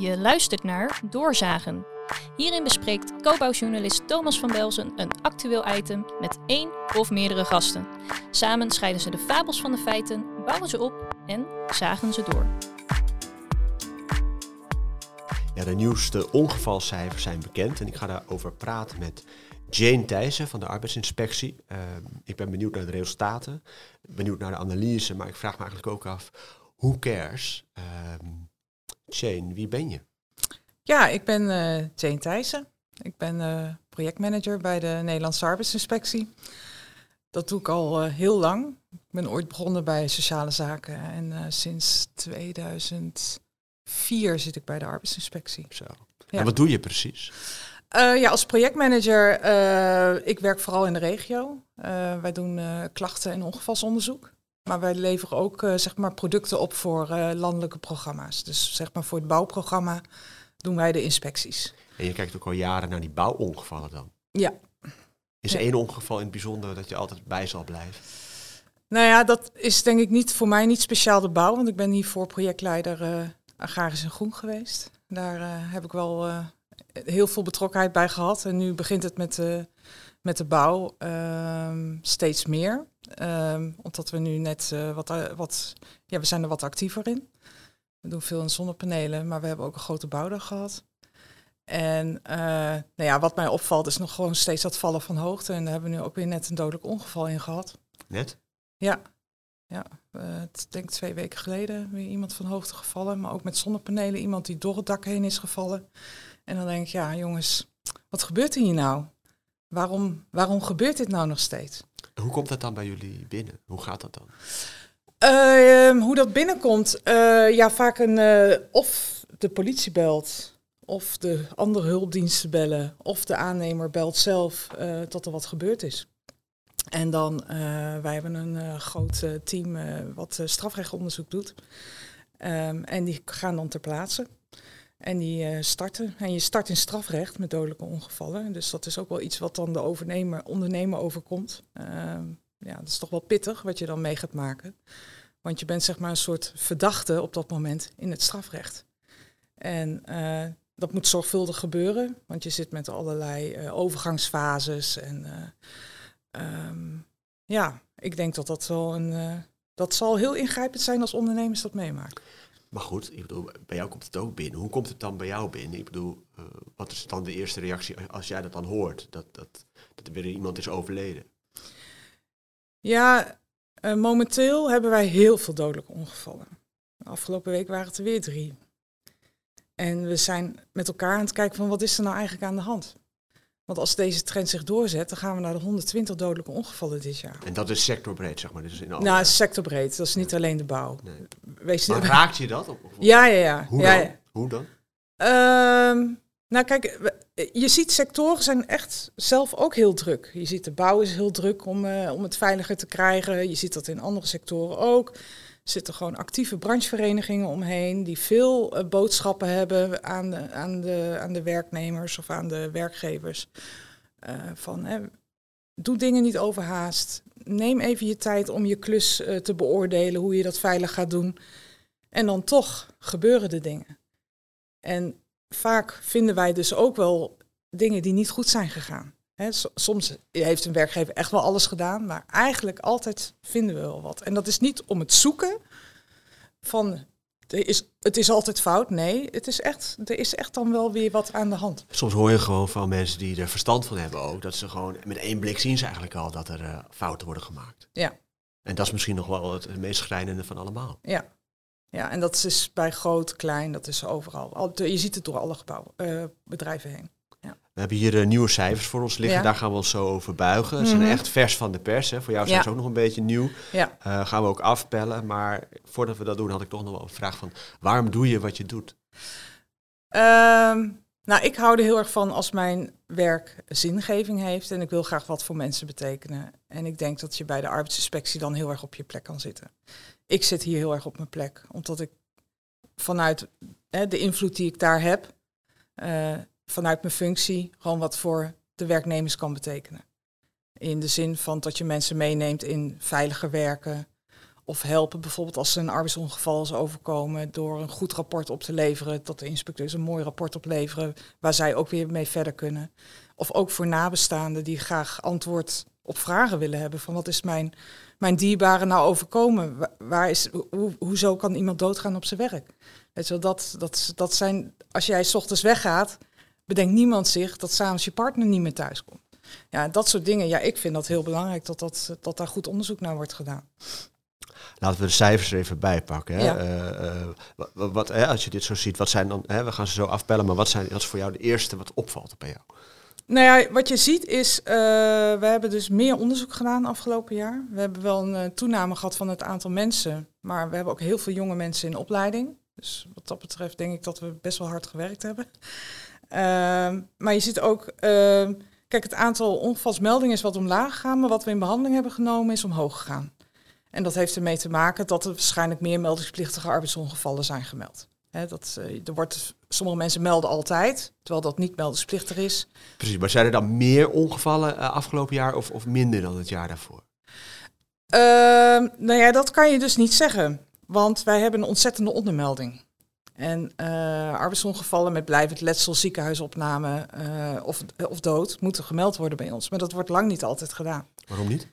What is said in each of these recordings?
Je luistert naar Doorzagen. Hierin bespreekt co-bouwjournalist Thomas van Belzen een actueel item met één of meerdere gasten. Samen scheiden ze de fabels van de feiten, bouwen ze op en zagen ze door. De nieuwste ongevalcijfers zijn bekend en ik ga daarover praten met Jane Thijssen van de arbeidsinspectie. Uh, ik ben benieuwd naar de resultaten, benieuwd naar de analyse, maar ik vraag me eigenlijk ook af, hoe cares? Uh, Jane, wie ben je? Ja, ik ben uh, Jane Thijssen. Ik ben uh, projectmanager bij de Nederlandse Arbeidsinspectie. Dat doe ik al uh, heel lang. Ik ben ooit begonnen bij sociale zaken en sinds 2004 zit ik bij de arbeidsinspectie. Zo. Ja. En wat doe je precies? ja, als projectmanager, ik werk vooral in de regio. wij doen klachten- en ongevalsonderzoek. Maar wij leveren ook zeg maar producten op voor landelijke programma's. Dus zeg maar voor het bouwprogramma doen wij de inspecties. En je kijkt ook al jaren naar die bouwongevallen dan? Ja. Is één ongeval in het bijzonder dat je altijd bij zal blijven? Nou ja, dat is denk ik niet voor mij niet speciaal de bouw, want ik ben hiervoor projectleider uh, Agrarisch en Groen geweest. Daar heb ik wel heel veel betrokkenheid bij gehad. En nu begint het met de, met de bouw ehm, steeds meer. Um, omdat we nu net wat, wat, ja, we zijn er wat actiever in. We doen veel in zonnepanelen, maar we hebben ook een grote bouwdag gehad. En uh, nou ja, wat mij opvalt is nog gewoon steeds dat vallen van hoogte. En daar hebben we nu ook weer net een dodelijk ongeval in gehad. Net? Ja. Ja, ik denk twee weken geleden weer iemand van hoogte gevallen. Maar ook met zonnepanelen iemand die door het dak heen is gevallen. En dan denk ik, ja jongens, wat gebeurt er hier nou? Waarom, waarom gebeurt dit nou nog steeds? Hoe komt dat dan bij jullie binnen? Hoe gaat dat dan? Uh, hoe dat binnenkomt, uh, ja, vaak een, uh, of de politie belt, of de andere hulpdiensten bellen, of de aannemer belt zelf dat er wat gebeurd is. En dan, wij hebben een groot team wat strafrechtonderzoek doet. Um, en die gaan dan ter plaatse. En die starten. En je start in strafrecht met dodelijke ongevallen. Dus dat is ook wel iets wat dan de overnemer, ondernemer overkomt. Ehm, ja, dat is toch wel pittig wat je dan mee gaat maken. Want je bent zeg maar een soort verdachte op dat moment in het strafrecht. En uh, dat moet zorgvuldig gebeuren, want je zit met allerlei uh, overgangsfases. En um, ja, ik denk dat dat wel een. dat zal heel ingrijpend zijn als ondernemers dat meemaken. Maar goed, ik bedoel, bij jou komt het ook binnen. Hoe komt het dan bij jou binnen? Ik bedoel, wat is dan de eerste reactie als jij dat dan hoort? Dat, dat, dat er weer iemand is overleden? Ja, uh, momenteel hebben wij heel veel dodelijke ongevallen. Afgelopen week waren het er weer drie. En we zijn met elkaar aan het kijken van wat is er nou eigenlijk aan de hand? Want als deze trend zich doorzet, dan gaan we naar de 120 dodelijke ongevallen dit jaar. En dat is sectorbreed, zeg maar? Dus in alle... Nou, sectorbreed. Dat is niet alleen de bouw. Nee. Wees maar raakt je dat? Of, of... Ja, ja, ja. Hoe ja, dan? ja. Hoe dan? Um, nou kijk, je ziet sectoren zijn echt zelf ook heel druk. Je ziet de bouw is heel druk om, uh, om het veiliger te krijgen. Je ziet dat in andere sectoren ook. Zitten gewoon actieve brancheverenigingen omheen die veel uh, boodschappen hebben aan de, aan, de, aan de werknemers of aan de werkgevers. Uh, van hè, doe dingen niet overhaast. Neem even je tijd om je klus te beoordelen, hoe je dat veilig gaat doen. En dan toch gebeuren de dingen. En vaak vinden wij dus ook wel dingen die niet goed zijn gegaan. He, soms heeft een werkgever echt wel alles gedaan, maar eigenlijk altijd vinden we wel wat. En dat is niet om het zoeken van er is, het is altijd fout. Nee, het is echt, er is echt dan wel weer wat aan de hand. Soms hoor je gewoon van mensen die er verstand van hebben ook, dat ze gewoon met één blik zien ze eigenlijk al dat er uh, fouten worden gemaakt. Ja. En dat is misschien nog wel het meest schrijnende van allemaal. Ja, ja, en dat is bij groot, klein, dat is overal. Je ziet het door alle gebouwen, uh, bedrijven heen. We hebben hier uh, nieuwe cijfers voor ons liggen, ja. daar gaan we ons zo over buigen. Ze mm -hmm. zijn echt vers van de pers, hè. voor jou zijn ja. ze ook nog een beetje nieuw. Ja. Uh, gaan we ook afpellen, maar voordat we dat doen had ik toch nog wel een vraag van... waarom doe je wat je doet? Um, nou, ik hou er heel erg van als mijn werk zingeving heeft en ik wil graag wat voor mensen betekenen. En ik denk dat je bij de arbeidsinspectie dan heel erg op je plek kan zitten ik zit hier heel erg op mijn plek. Omdat ik vanuit hè, de invloed die ik daar heb, uh, vanuit mijn functie, gewoon wat voor de werknemers kan betekenen. In de zin van dat je mensen meeneemt in veiliger werken. of helpen bijvoorbeeld als ze een arbeidsongeval is overkomen door een goed rapport op te leveren, dat de inspecteurs een mooi rapport opleveren waar zij ook weer mee verder kunnen. Of ook voor nabestaanden die graag antwoord op vragen willen hebben van wat is mijn, mijn dierbare nou overkomen? Waar is, hoe, hoezo kan iemand doodgaan op zijn werk? Weet dat, dat zijn, als jij s ochtends weggaat, bedenkt niemand zich dat s'avonds je partner niet meer thuis komt. Ja, dat soort dingen. Ja, ik vind dat heel belangrijk dat, dat, dat daar goed onderzoek naar wordt gedaan. Laten we de cijfers er even bij pakken. Hè? Ja. Eh, eh, wat, wat, hè, als je dit zo ziet, wat zijn dan, hè, we gaan ze zo afbellen, maar wat, zijn, wat is voor jou de eerste wat opvalt bij jou? Nou ja, wat je ziet is, eh, we hebben dus meer onderzoek gedaan afgelopen jaar. We hebben wel een toename gehad van het aantal mensen, maar we hebben ook heel veel jonge mensen in opleiding. Dus wat dat betreft denk ik dat we best wel hard gewerkt hebben. Ehm, maar je ziet ook, ehm, kijk, het aantal ongevalsmeldingen is wat omlaag gegaan, maar wat we in behandeling hebben genomen is omhoog gegaan. En dat heeft ermee te maken dat er waarschijnlijk meer meldingsplichtige arbeidsongevallen zijn gemeld. Dat, eh, er wordt, sommige mensen melden altijd, terwijl dat niet meldingsplichtig is. Precies, maar zijn er dan meer ongevallen eh, afgelopen jaar of, of minder dan het jaar daarvoor? Ehm, nou ja, dat kan je dus niet zeggen. Want wij hebben een ontzettende ondermelding. En eh, arbeidsongevallen met blijvend letsel, ziekenhuisopname eh, of, of dood moeten gemeld worden bij ons. Maar dat wordt lang niet altijd gedaan. Waarom niet?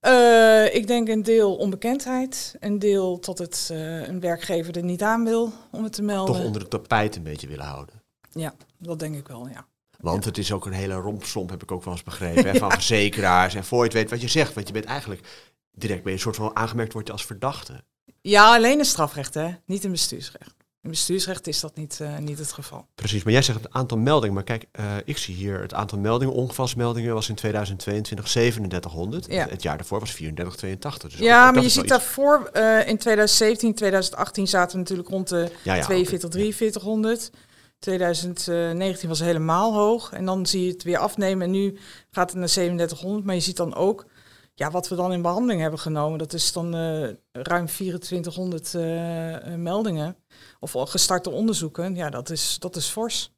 Eh, ik denk een deel onbekendheid, een deel dat het een werkgever er niet aan wil om het te melden. Toch onder het tapijt een beetje willen houden. Ja, dat denk ik wel, ja. Want het is ook een hele rompslomp, heb ik ook wel eens begrepen, hè, van verzekeraars. En voor je het weet wat je zegt, want je bent eigenlijk direct bij een soort van aangemerkt wordt als verdachte. Ja, alleen in strafrecht, hè? niet in bestuursrecht. In bestuursrecht is dat niet, eh, niet het geval. Precies, maar jij zegt het aantal meldingen. Maar kijk, eh, ik zie hier het aantal meldingen, ongevalsmeldingen, was in 2022 3700. Ja. Het, jaar daarvoor was 3482. Dus Ja, maar je ziet daarvoor, eh in 2017, 2018 zaten we natuurlijk rond de Ja, ja, 42, oké. 4300. 2019 was helemaal hoog. En dan zie je het weer afnemen. En nu gaat het naar 3700. Maar je ziet dan ook, ja, wat we dan in behandeling hebben genomen. Dat is dan eh, ruim 2400 eh, eh, meldingen. Of gestarte onderzoeken. Ja, dat is, dat is fors.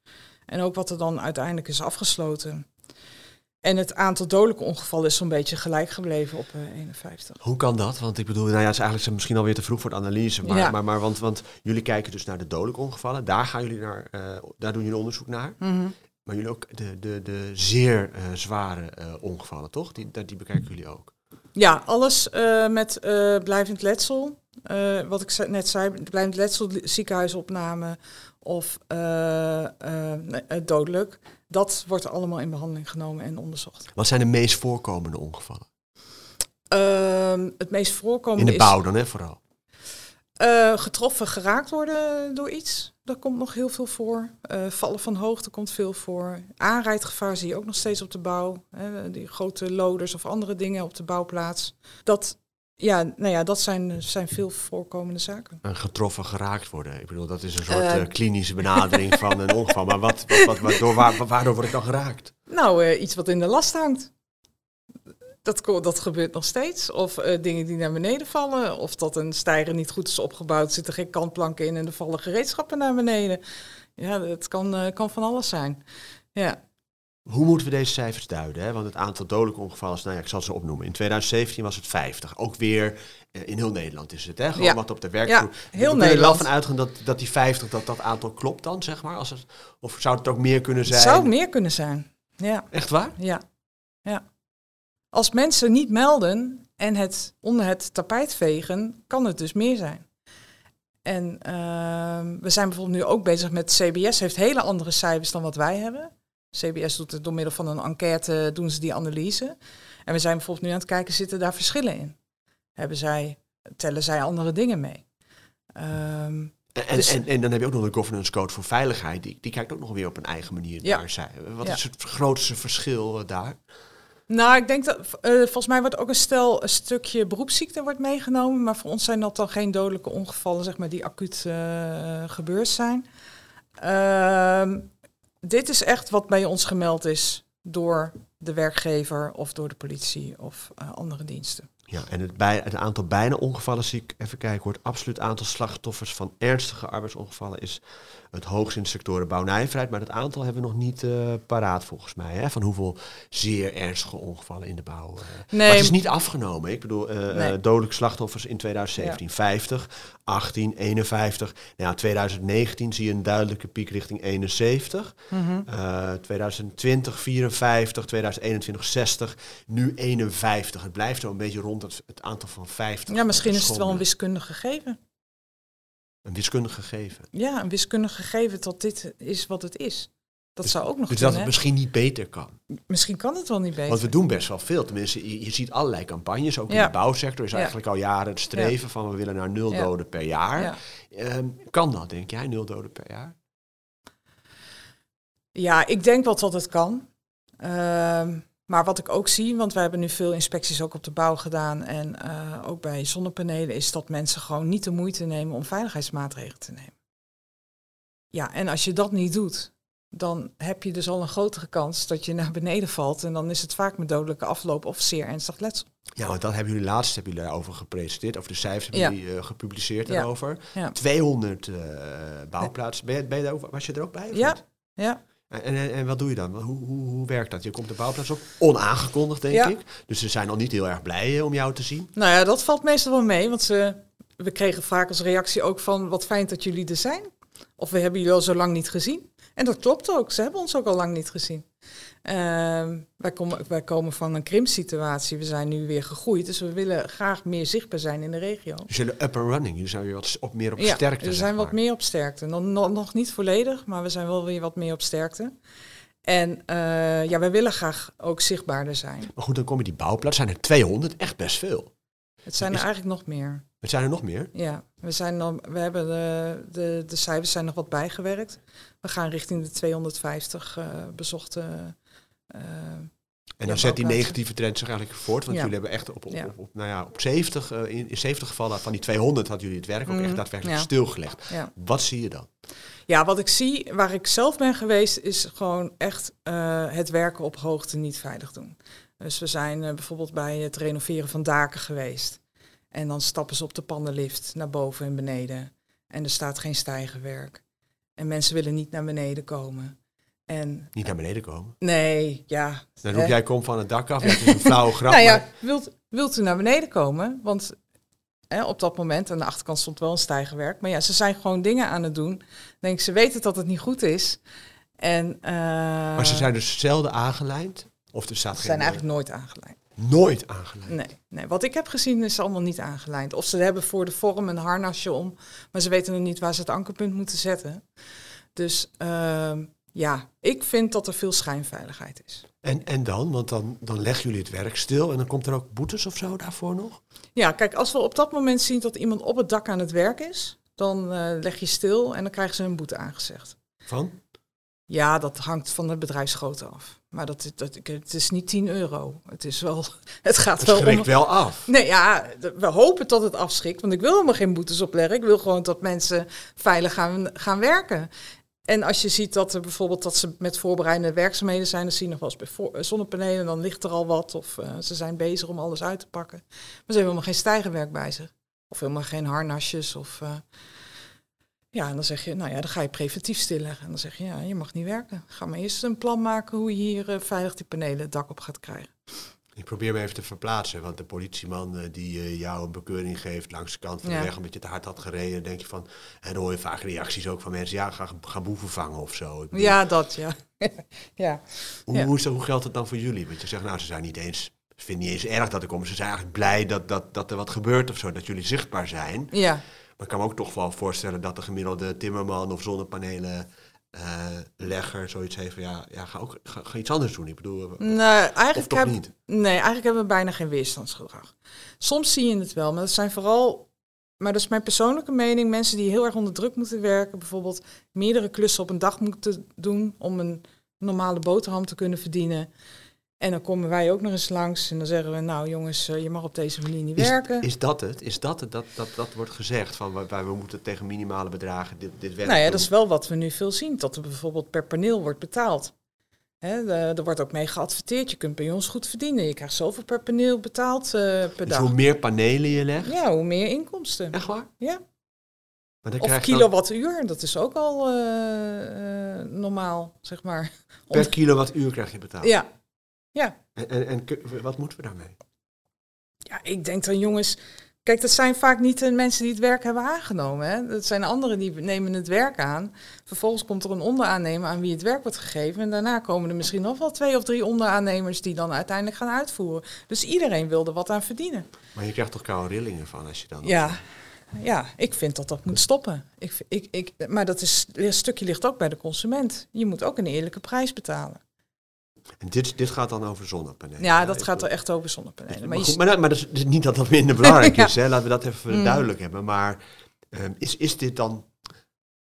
En ook wat er dan uiteindelijk is afgesloten. En het aantal dodelijke ongevallen is zo'n beetje gelijk gebleven op eh, 51. Hoe kan dat? Want ik bedoel, nou ja, het is eigenlijk misschien alweer te vroeg voor de analyse. Maar, Ja. maar, maar want, want jullie kijken dus naar de dodelijke ongevallen. Daar gaan jullie naar, daar doen jullie onderzoek naar. Mhm. Maar jullie ook de, de, de zeer eh, zware eh, ongevallen, toch? Die, die bekijken jullie ook. Ja, alles eh, met blijvend letsel. Wat ik net zei, blijvend letsel, ziekenhuisopname of dodelijk. Dat wordt allemaal in behandeling genomen en onderzocht. Wat zijn de meest voorkomende ongevallen? Ehm, het meest voorkomende In de bouw dan, hè, vooral. getroffen, geraakt worden door iets. Dat komt nog heel veel voor. Eh, vallen van hoogte komt veel voor. Aanrijdgevaar zie je ook nog steeds op de bouw. Hè, die grote loders of andere dingen op de bouwplaats. Dat, ja, nou ja, dat zijn, zijn veel voorkomende zaken. Een getroffen geraakt worden. Ik bedoel, dat is een soort Eh. eh, klinische benadering van een ongeval. Maar wat, wat, wat, waardoor, waar, waardoor word ik dan geraakt? Nou, iets wat in de last hangt. Dat, dat gebeurt nog steeds. Of eh, dingen die naar beneden vallen. Of dat een stijger niet goed is opgebouwd. Zitten geen kantplanken in en er vallen gereedschappen naar beneden. Ja, het kan, eh, kan van alles zijn. Ja. Hoe moeten we deze cijfers duiden? Hè? Want het aantal dodelijke ongevallen is, nou ja, ik zal ze opnoemen. In 2017 was het 50. Ook weer eh, in heel Nederland is het, hè? Gewoon Ja. wat op de werkvloer. Ja, we heel kunnen er wel Nederland. van uitgaan dat, dat die 50, dat dat aantal klopt dan, zeg maar? Als het, of zou het ook meer kunnen Het zijn? zou meer kunnen zijn. Ja, Echt waar? ja, ja. Als mensen niet melden en het onder het tapijt vegen, kan het dus meer zijn. En ehm, we zijn bijvoorbeeld nu ook bezig met CBS, heeft hele andere cijfers dan wat wij hebben. CBS doet het door middel van een enquête, doen ze die analyse. En we zijn bijvoorbeeld nu aan het kijken, zitten daar verschillen in? Hebben zij, tellen zij andere dingen mee? Ehm, En, Dus- en, en dan heb je ook nog de governance code voor veiligheid. Die, die kijkt ook nog weer op een eigen manier Ja. naar zij. Wat Ja. is het grootste verschil eh, daar? Nou, ik denk dat eh, volgens mij wordt ook een stel een stukje beroepsziekte wordt meegenomen, maar voor ons zijn dat dan geen dodelijke ongevallen, zeg maar, die acuut eh, gebeurd zijn. Ehm, dit is echt wat bij ons gemeld is door de werkgever of door de politie of eh, andere diensten. Ja, en het, bij, het aantal bijna ongevallen, zie ik even kijken, hoor, het absoluut aantal slachtoffers van ernstige arbeidsongevallen is het hoogst in de sectoren bouw nijverheid. Maar dat aantal hebben we nog niet uh, paraat volgens mij. Hè, van hoeveel zeer ernstige ongevallen in de bouw. Uh. Nee. Maar het is niet afgenomen. Ik bedoel, uh, nee. dodelijke slachtoffers in 2017 ja. 50, 18, 51. Nou ja, 2019 zie je een duidelijke piek richting 71. Mm -hmm. 2020 54, 2021 60, nu 51. Het blijft zo een beetje rond het, het aantal van 50. Ja, misschien is het wel een wiskundig gegeven. Een wiskundig gegeven. Ja, een wiskundig gegeven dat dit is wat het is. Dat dus, zou ook nog Dus dat het misschien niet beter kan. Misschien kan het wel niet beter. Want we doen best wel veel. Tenminste, je, je ziet allerlei campagnes. Ook in de bouwsector is eigenlijk al jaren het streven van we willen naar nul doden per jaar. Um, kan dat, denk jij, nul doden per jaar? Ja, ik denk wel dat het kan. Um, maar wat ik ook zie, want we hebben nu veel inspecties ook op de bouw gedaan en uh, ook bij zonnepanelen, is dat mensen gewoon niet de moeite nemen om veiligheidsmaatregelen te nemen. Ja, en als je dat niet doet, dan heb je dus al een grotere kans dat je naar beneden valt. En dan is het vaak met dodelijke afloop of zeer ernstig letsel. Ja, want dan hebben jullie laatst hebben jullie daarover gepresenteerd, over de cijfers hebben ja. jullie uh, gepubliceerd daarover. Ja. 200 uh, bouwplaatsen. Ben je, ben je daar, was je er ook bij? ja, niet? ja. En, en, en, wat doe je dan? Hoe, hoe, hoe werkt dat? Je komt de bouwplaats op, onaangekondigd denk ja. ik. Dus ze zijn al niet heel erg blij om jou te zien. Nou ja, dat valt meestal wel mee. Want ze, we kregen vaak als reactie ook van, wat fijn dat jullie er zijn. Of we hebben jullie al zo lang niet gezien. En dat klopt ook. Ze hebben ons ook al lang niet gezien. Uh, wij, komen, wij komen van een krimpsituatie. We zijn nu weer gegroeid. Dus we willen graag meer zichtbaar zijn in de regio. Dus jullie up and running. Jullie zijn weer wat op, meer op ja, sterkte. we zijn wat meer op sterkte. Nog, nog, nog, niet volledig, maar we zijn wel weer wat meer op sterkte. En uh, ja, wij willen graag ook zichtbaarder zijn. Maar goed, dan komen die bouwplaatsen. Zijn er 200, echt best veel. Het zijn er eigenlijk nog meer. Het zijn er nog meer? Ja, we, zijn dan, we hebben de, de, de cijfers zijn nog wat bijgewerkt. We gaan richting de 250 uh, bezochte uh, en dan zet die negatieve trend zich eigenlijk voort. Want ja. jullie hebben echt op, op, op, op, nou ja, op 70, uh, in, in 70 gevallen van die 200 hadden jullie het werk ook mm, echt daadwerkelijk ja. stilgelegd. Ja. Wat zie je dan? Ja, wat ik zie, waar ik zelf ben geweest, is gewoon echt uh, het werken op hoogte niet veilig doen. Dus we zijn uh, bijvoorbeeld bij het renoveren van daken geweest. En dan stappen ze op de pannenlift naar boven en beneden. En er staat geen stijgenwerk. En mensen willen niet naar beneden komen. En, niet naar beneden komen? Nee, ja. Dan roep jij, kom van het dak af. Het is een flauwe grap. nou ja, wilt, wilt u naar beneden komen? Want hè, op dat moment, aan de achterkant stond wel een stijgenwerk. Maar ja, ze zijn gewoon dingen aan het doen. Denk, ze weten dat het niet goed is. En, uh, maar ze zijn dus zelden aangelijnd? Of er staat ze zijn eigenlijk nooit aangelijnd. Nooit aangelijnd? Nee, nee, wat ik heb gezien is allemaal niet aangelijnd. Of ze hebben voor de vorm een harnasje om, maar ze weten nog niet waar ze het ankerpunt moeten zetten. Dus uh, ja, ik vind dat er veel schijnveiligheid is. En, en dan? Want dan, dan leggen jullie het werk stil en dan komt er ook boetes of zo daarvoor nog? Ja, kijk, als we op dat moment zien dat iemand op het dak aan het werk is, dan uh, leg je stil en dan krijgen ze een boete aangezegd. Van? Ja, dat hangt van de bedrijfsgrootte af. Maar dat, dat, het is niet 10 euro. Het is wel. Het gaat het wel. schrikt om... wel af. Nee, ja, we hopen dat het afschrikt. Want ik wil helemaal geen boetes opleggen. Ik wil gewoon dat mensen veilig gaan, gaan werken. En als je ziet dat er bijvoorbeeld dat ze met voorbereidende werkzaamheden zijn, dan zie je nog wel eens bij uh, zonnepanelen, dan ligt er al wat. Of uh, ze zijn bezig om alles uit te pakken. Maar ze hebben helemaal geen stijgenwerk bij zich. Of helemaal geen harnasjes. Of, uh, ja, en dan zeg je, nou ja, dan ga je preventief stilleggen. En dan zeg je, ja, je mag niet werken. Ga maar eerst een plan maken hoe je hier veilig die panelen het dak op gaat krijgen. Ik probeer me even te verplaatsen, want de politieman uh, die uh, jou een bekeuring geeft langs de kant van ja. de weg omdat je te hard had gereden, denk je van, en dan hoor je vaak reacties ook van mensen, ja, ga, ga boeven vangen of zo. Bedoel, ja, dat, ja. ja. Hoe, ja. Hoe, hoe, geldt het dan voor jullie? Want je zegt, nou, ze zijn niet eens, ze vinden niet eens erg dat er komen, ze zijn eigenlijk blij dat, dat, dat er wat gebeurt of zo, dat jullie zichtbaar zijn. Ja. Maar ik kan me ook toch wel voorstellen dat de gemiddelde timmerman of zonnepanelen uh, legger zoiets heeft van ja, ja ga ook ga, ga iets anders doen. Ik bedoel, nee, eigenlijk heb, niet? Nee, eigenlijk hebben we bijna geen weerstandsgedrag. Soms zie je het wel, maar dat zijn vooral, maar dat is mijn persoonlijke mening, mensen die heel erg onder druk moeten werken, bijvoorbeeld meerdere klussen op een dag moeten doen om een normale boterham te kunnen verdienen. En dan komen wij ook nog eens langs en dan zeggen we, nou jongens, je mag op deze manier niet is, werken. Is dat het? Is dat het? Dat, dat, dat wordt gezegd, van wij, we moeten tegen minimale bedragen dit, dit werk Nou ja, doen. dat is wel wat we nu veel zien, dat er bijvoorbeeld per paneel wordt betaald. Hè, de- er wordt ook mee geadverteerd. Je kunt bij ons goed verdienen. Je krijgt zoveel per paneel betaald eh, per Dus dag. hoe meer panelen je legt. Ja, hoe meer inkomsten. Echt waar? Ja. Maar dan Of krijg je dan kilowattuur, dat is ook al eh, eh, normaal, zeg maar. per kilowattuur krijg je betaald. Ja. Ja. En, en, wat moeten we daarmee? ja, ik denk dan jongens... Kijk, dat zijn vaak niet de mensen die het werk hebben aangenomen. Hè? Dat zijn anderen die nemen het werk aan. Vervolgens komt er een onderaannemer aan wie het werk wordt gegeven. En daarna komen er misschien nog wel twee of drie onderaannemers die dan uiteindelijk gaan uitvoeren. Dus iedereen wil er wat aan verdienen. Maar je krijgt toch koude rillingen van als je dan... Ja, ja ik vind dat dat moet stoppen. Ik, ik, ik, maar dat is, een stukje ligt ook bij de consument. Je moet ook een eerlijke prijs betalen. En dit, dit gaat dan over zonnepanelen. Ja, dat gaat er echt over zonnepanelen. Maar, Maar goed, maar, dat, maar dat is, niet dat dat minder belangrijk Ja. is. Hè? Laten we dat even Mm. duidelijk hebben. Maar ehm, is, is dit dan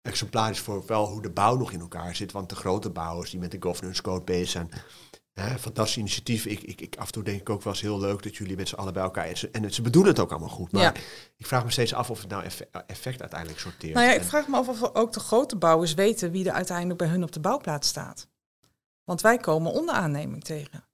exemplarisch voor wel hoe de bouw nog in elkaar zit? Want de grote bouwers die met de governance code bezig zijn... Hè, fantastisch initiatief. Ik, ik, ik, af en toe denk ik ook wel eens heel leuk dat jullie met z'n allen bij elkaar... En ze, en ze bedoelen het ook allemaal goed. Maar Ja. ik vraag me steeds af of het nou effe- effect, uiteindelijk sorteert. Nou ja, ik En- vraag me af of ook de grote bouwers weten wie er uiteindelijk bij hun op de bouwplaats staat. Want wij komen onderaanneming tegen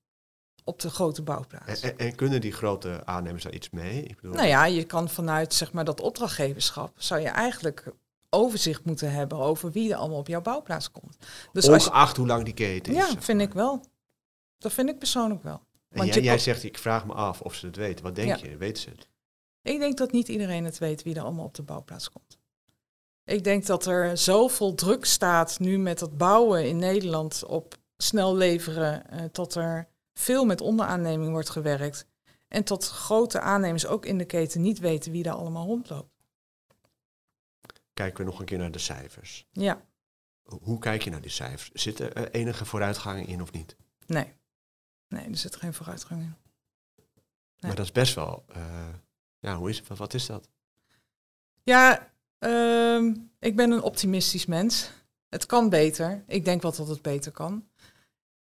op de grote bouwplaats. en, en, en kunnen die grote aannemers daar iets mee? Ik bedoel, Nou ja, je kan vanuit zeg maar, dat opdrachtgeverschap, zou je eigenlijk overzicht moeten hebben over wie er allemaal op jouw bouwplaats komt. Dus als je, ongeacht hoe lang die keten is. ja, vind maar. ik wel. Dat vind ik persoonlijk wel. En Want jij, zegt, ik vraag me af of ze het weten. Wat denk Ja. je? Weten ze het? Ik denk dat niet iedereen het weet wie er allemaal op de bouwplaats komt. Ik denk dat er zoveel druk staat nu met het bouwen in Nederland op snel leveren, eh, dat er veel met onderaanneming wordt gewerkt. En tot grote aannemers ook in de keten niet weten wie daar allemaal rondloopt. Kijken we nog een keer naar de cijfers. Ja, Hoe kijk je naar die cijfers? Zit er eh, enige vooruitgang in of niet? nee. Nee, er zit geen vooruitgang in. Nee. Maar dat is best wel... eh, ja, hoe is het? Wat, wat is dat? Ja, ehm, ik ben een optimistisch mens. Het kan beter. Ik denk wel dat het beter kan.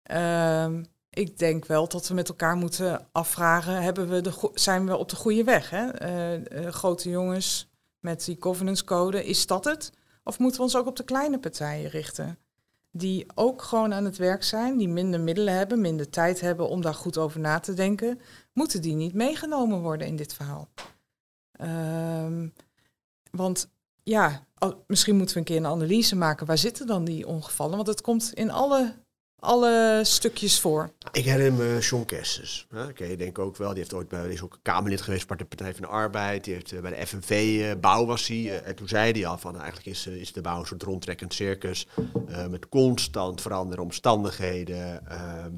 Ehm, ik denk wel dat we met elkaar moeten afvragen: hebben we de zijn we op de goede weg? Hè? Eh, eh, grote jongens met die governance code, is dat het? Of moeten we ons ook op de kleine partijen richten? Die ook gewoon aan het werk zijn, die minder middelen hebben, minder tijd hebben om daar goed over na te denken. Moeten die niet meegenomen worden in dit verhaal? Ehm, want ja, misschien moeten we een keer een analyse maken. Waar zitten dan die ongevallen? Want het komt in alle, alle stukjes voor. Ik herinner me John. Hè? Ken je denk ik ook wel. Die heeft ooit bij, is ook Kamerlid geweest bij de Partij van de Arbeid. Die heeft eh, bij de FNV eh, bouw was hij. eh, en toen zei hij al van nou, eigenlijk is, is de bouw een soort rondtrekkend circus. eh, met constant veranderende omstandigheden. Ehm,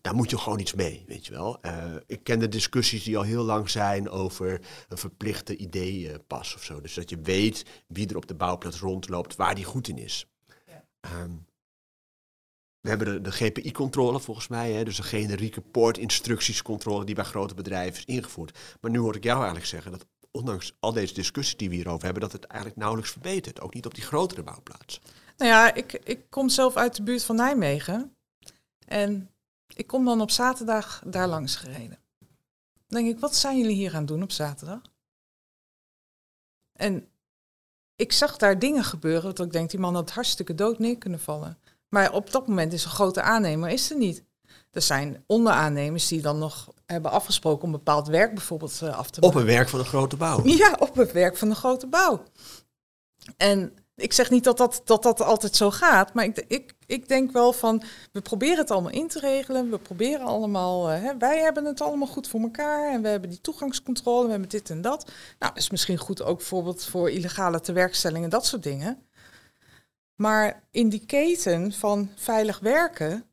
daar moet je gewoon iets mee, weet je wel. Eh, ik ken de discussies die al heel lang zijn over een verplichte ideeënpas of zo. Dus dat je weet wie er op de bouwplaats rondloopt, waar die goed in is. Ehm, we hebben de, de GPI-controle volgens mij, hè, dus de generieke poortinstructiescontrole die bij grote bedrijven is ingevoerd. Maar nu hoor ik jou eigenlijk zeggen dat ondanks al deze discussies die we hierover hebben, dat het eigenlijk nauwelijks verbetert. Ook niet op die grotere bouwplaats. Nou ja, ik, ik kom zelf uit de buurt van Nijmegen. En ik kom dan op zaterdag daar langs gereden. Dan denk ik, wat zijn jullie hier aan het doen op zaterdag? En ik zag daar dingen gebeuren dat ik denk, die man had hartstikke dood neer kunnen vallen. Maar op dat moment is een grote aannemer is er niet. Er zijn onderaannemers die dan nog hebben afgesproken om bepaald werk bijvoorbeeld eh, af te Op maken. een werk van een grote bouw. Ja, op het werk van de grote bouw. En ik zeg niet dat dat, dat, dat altijd zo gaat, maar ik, ik, ik denk wel van, we proberen het allemaal in te regelen. We proberen allemaal, eh, hè, wij hebben het allemaal goed voor elkaar en we hebben die toegangscontrole, we hebben dit en dat. Nou, dat is misschien goed ook bijvoorbeeld voor illegale tewerkstellingen, dat soort dingen. Maar in die keten van veilig werken,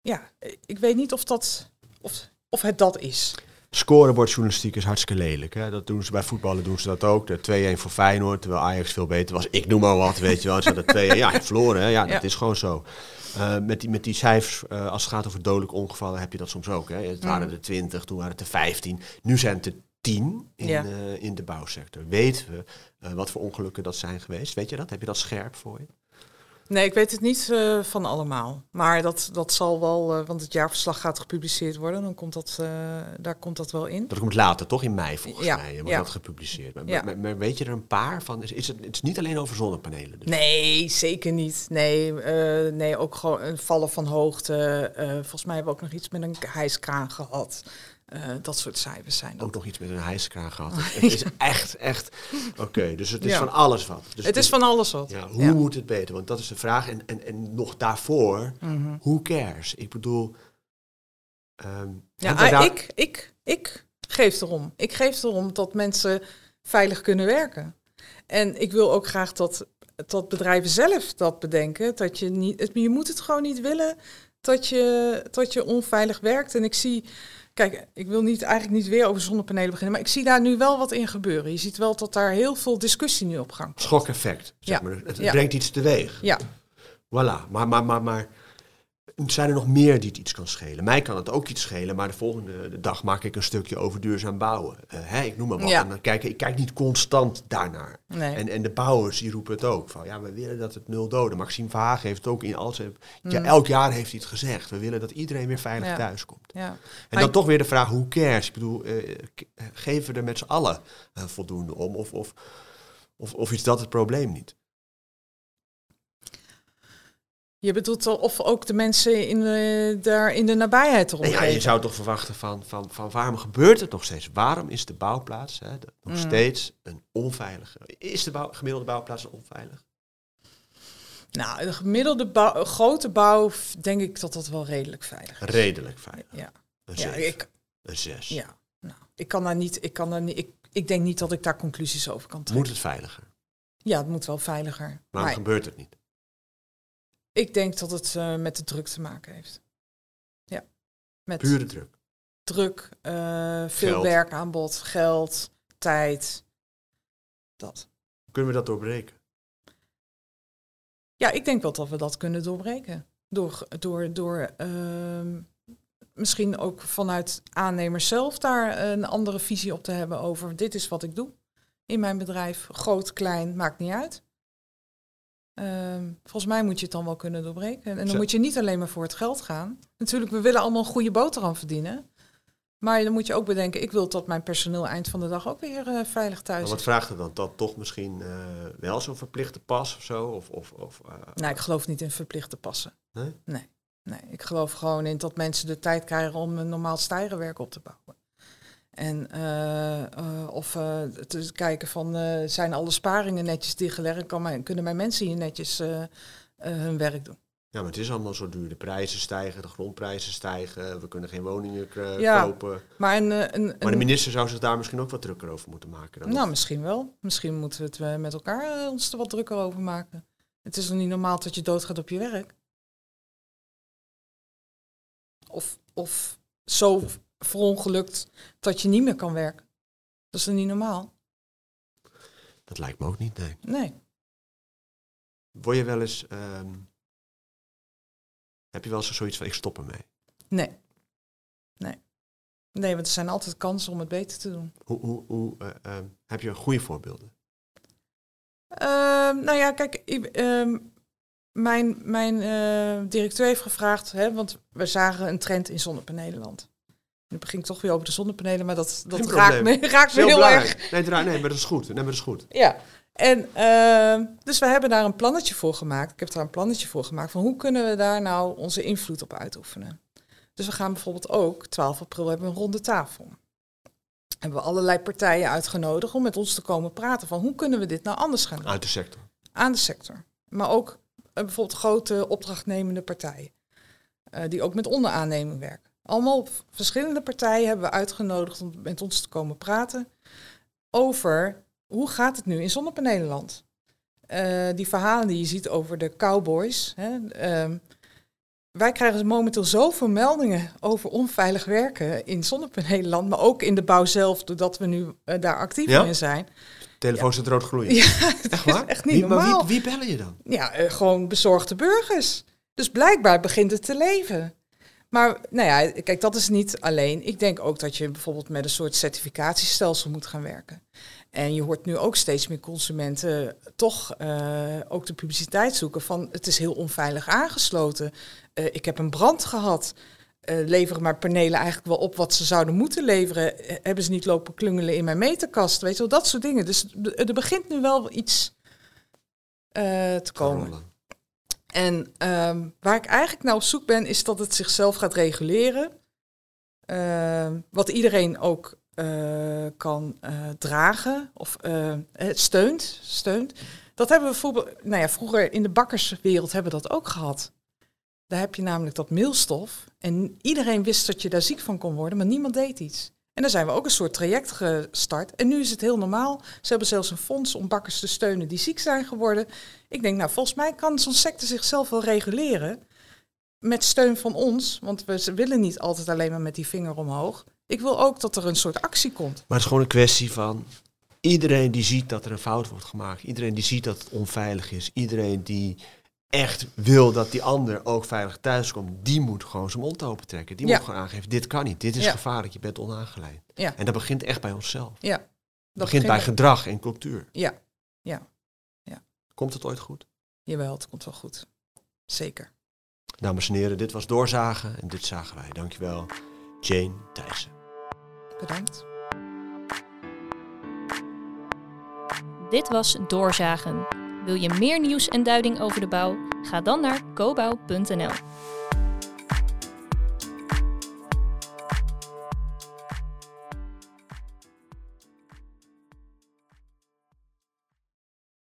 ja, ik weet niet of, dat, of, of het dat is. Scorebordjournalistiek is hartstikke lelijk. Hè? Dat doen ze bij voetballen, doen ze dat ook. De 2-1 voor Feyenoord, terwijl Ajax veel beter was. Ik noem maar wat, weet je wel. Ze hadden 2-1. Ja, verloren. Hè? Ja, dat Ja. is gewoon zo. Eh, met, die, met die cijfers, eh, als het gaat over dodelijke ongevallen, heb je dat soms ook. Hè? Het waren Mhm. er 20, toen waren het er 15. Nu zijn het er 10 in, Ja. eh, in de bouwsector. Weten we eh, wat voor ongelukken dat zijn geweest? Weet je dat? Heb je dat scherp voor je? Nee, ik weet het niet eh, van allemaal. Maar dat, dat zal wel, eh, want het jaarverslag gaat gepubliceerd worden. Dan komt dat, daar komt dat wel in. Dat komt later, toch? In mei volgens Ja, mij wordt ja. dat gepubliceerd. Maar, Ja. maar, maar weet je er een paar van? Is, is het, het is niet alleen over zonnepanelen. Dus. Nee, zeker niet. Nee, nee ook gewoon een vallen van hoogte. Volgens mij hebben we ook nog iets met een hijskraan gehad. Eh, dat soort cijfers zijn dat. Ook nog iets met een hijskraan gehad. Het is echt, echt... Oké, dus het is Ja. van alles wat. Dus het is van alles wat. Ja, hoe moet het beter? Want dat is de vraag. En, en, en nog daarvoor, Mhm. who cares? Ik bedoel... ehm, Ja, ah, daar- ik, ik, ik geef erom. Ik geef erom dat mensen veilig kunnen werken. En ik wil ook graag dat, dat bedrijven zelf dat bedenken. Dat je, niet, het, je moet het gewoon niet willen dat je, dat je onveilig werkt. En ik zie, kijk, ik wil niet, eigenlijk niet weer over zonnepanelen beginnen, maar ik zie daar nu wel wat in gebeuren. Je ziet wel dat daar heel veel discussie nu op gang komt. Schokeffect, zeg Ja. maar. Het Ja. brengt iets teweeg. Ja, Voilà, maar, maar, maar, maar zijn er nog meer die het iets kan schelen? Mij kan het ook iets schelen, maar de volgende dag maak ik een stukje over duurzaam bouwen. Eh, hè, ik noem maar wat. Ja. En dan kijk, ik kijk niet constant daarnaar. nee. En, en de bouwers die roepen het ook. Van ja, we willen dat het nul doden. Maxime Verhagen heeft het ook in al zijn. Ja, Mm. elk jaar heeft hij het gezegd. We willen dat iedereen weer veilig Ja. thuis komt. ja. En Maar dan ik- toch weer de vraag, hoe cares? Ik bedoel, eh, geven we er met z'n allen eh, voldoende om? Of, of, of, of is dat het probleem niet? Je bedoelt wel of ook de mensen in de, daar in de nabijheid Nou ja, je zou toch verwachten van, van, van waarom gebeurt het nog steeds? Waarom is de bouwplaats hè, de- nog Mm. steeds een onveilige? Is de bouw, gemiddelde bouwplaats onveilig? Nou, de gemiddelde bouw, grote bouw, denk ik dat dat wel redelijk veilig is. Redelijk veilig. Ja, Een ja, zeven, ik, een zes. ja. Nou, ik kan daar niet, ik kan daar niet, ik, ik denk niet dat ik daar conclusies over kan trekken. Moet het veiliger? Ja, het moet wel veiliger. Waarom Maar gebeurt het niet? Ik denk dat het eh, met de druk te maken heeft. Ja, met Pure druk. druk, eh, veel Geld. werkaanbod, geld, tijd. Dat. Kunnen we dat doorbreken? Ja, ik denk wel dat we dat kunnen doorbreken. Door, door, door ehm, misschien ook vanuit aannemers zelf daar een andere visie op te hebben over dit is wat ik doe in mijn bedrijf. Groot, klein, maakt niet uit. Ehm, volgens mij moet je het dan wel kunnen doorbreken. En dan Zo. moet je niet alleen maar voor het geld gaan. Natuurlijk, we willen allemaal een goede boterham verdienen. Maar dan moet je ook bedenken, ik wil dat mijn personeel eind van de dag ook weer eh, veilig thuis Maar wat vraagt het dan? Dat toch misschien eh, wel zo'n verplichte pas of zo? Of, of, of, eh, Nou, ik geloof niet in verplichte passen. Nee? Nee. Nee, ik geloof gewoon in dat mensen de tijd krijgen om een normaal stijgerwerk op te bouwen. En eh, eh, of eh, te kijken van, zijn alle sparingen netjes dichtgelegd? Kan mijn, kunnen mijn mensen hier netjes hun werk doen? Ja, maar het is allemaal zo duur. De prijzen stijgen, de grondprijzen stijgen. We kunnen geen woningen Ja. kopen. Maar een, een, Maar de minister zou zich daar misschien ook wat drukker over moeten maken. Dan nou, misschien wel. Misschien moeten we het met elkaar ons er wat drukker over maken. Het is nog niet normaal dat je doodgaat op je werk. Of, of zo verongelukt dat je niet meer kan werken. Dat is toch niet normaal? Dat lijkt me ook niet, nee. Nee. Word je wel eens... ehm, heb je wel eens zoiets van, ik stop ermee? Nee. Nee. Nee, want er zijn altijd kansen om het beter te doen. Hoe, hoe, hoe, eh, ehm, heb je goede voorbeelden? Ehm, nou ja, kijk, ehm, mijn, mijn eh, directeur heeft gevraagd, hè, want we zagen een trend in zonnepanelenland. Nu begin ik toch weer over de zonnepanelen, maar dat, dat Geen raakt probleem. me, raakt me Heel erg. Nee, nee, maar dat is goed. Nee, maar dat is goed. Ja, en ehm, dus we hebben daar een plannetje voor gemaakt. Ik heb daar een plannetje voor gemaakt van hoe kunnen we daar nou onze invloed op uitoefenen. Dus we gaan bijvoorbeeld ook, 12 april hebben we een ronde tafel. Hebben we allerlei partijen uitgenodigd om met ons te komen praten van hoe kunnen we dit nou anders gaan doen Uit de sector. aan de sector. Maar ook eh, bijvoorbeeld grote opdrachtnemende partijen. eh, die ook met onderaanneming werken. Allemaal verschillende partijen hebben we uitgenodigd om met ons te komen praten over hoe gaat het nu in zonnepanelenland. Eh, die verhalen die je ziet over de cowboys. Hè, ehm, wij krijgen momenteel zoveel meldingen over onveilig werken in zonnepanelenland, maar ook in de bouw zelf, doordat we nu eh, daar actief Ja? in zijn. Telefoon staat rood gloeien. Ja, het Echt waar? echt niet wie, maar normaal. wie, wie bellen je dan? Ja, eh, gewoon bezorgde burgers. Dus blijkbaar begint het te leven. Maar nou ja, kijk, dat is niet alleen. Ik denk ook dat je bijvoorbeeld met een soort certificatiestelsel moet gaan werken. En je hoort nu ook steeds meer consumenten toch uh, ook de publiciteit zoeken van het is heel onveilig aangesloten. Uh, ik heb een brand gehad. Uh, leveren maar panelen eigenlijk wel op wat ze zouden moeten leveren? Hebben ze niet lopen klungelen in mijn meterkast? Weet je wel, dat soort dingen. Dus er begint nu wel iets te komen. En um, waar ik eigenlijk nou op zoek ben, is dat het zichzelf gaat reguleren. Uh, wat iedereen ook uh, kan uh, dragen of het steunt, steunt. Dat hebben we bijvoorbeeld, nou ja, vroeger in de bakkerswereld hebben we dat ook gehad. Daar heb je namelijk dat meelstof. En iedereen wist dat je daar ziek van kon worden, maar niemand deed iets. En daar zijn we ook een soort traject gestart. En nu is het heel normaal. Ze hebben zelfs een fonds om bakkers te steunen die ziek zijn geworden. Ik denk, nou, volgens mij kan zo'n sector zichzelf wel reguleren. Met steun van ons, want we willen niet altijd alleen maar met die vinger omhoog. Ik wil ook dat er een soort actie komt. Maar het is gewoon een kwestie van iedereen die ziet dat er een fout wordt gemaakt. Iedereen die ziet dat het onveilig is. Iedereen die echt wil dat die ander ook veilig thuis komt, die moet gewoon zijn mond open trekken. Die moet gewoon aangeven, dit kan niet, dit is gevaarlijk, je bent onaangeleid. Ja. En dat begint echt bij onszelf. Ja. Dat begint bij gedrag en cultuur. Ja. ja. ja. Komt het ooit goed? Jawel, het komt wel goed. Zeker. Dames en heren, dit was Doorzagen en dit zagen wij. Dankjewel, Jane Thijssen. Bedankt. Dit was Doorzagen wil je meer nieuws en duiding over de bouw? Ga dan naar cobouw.nl.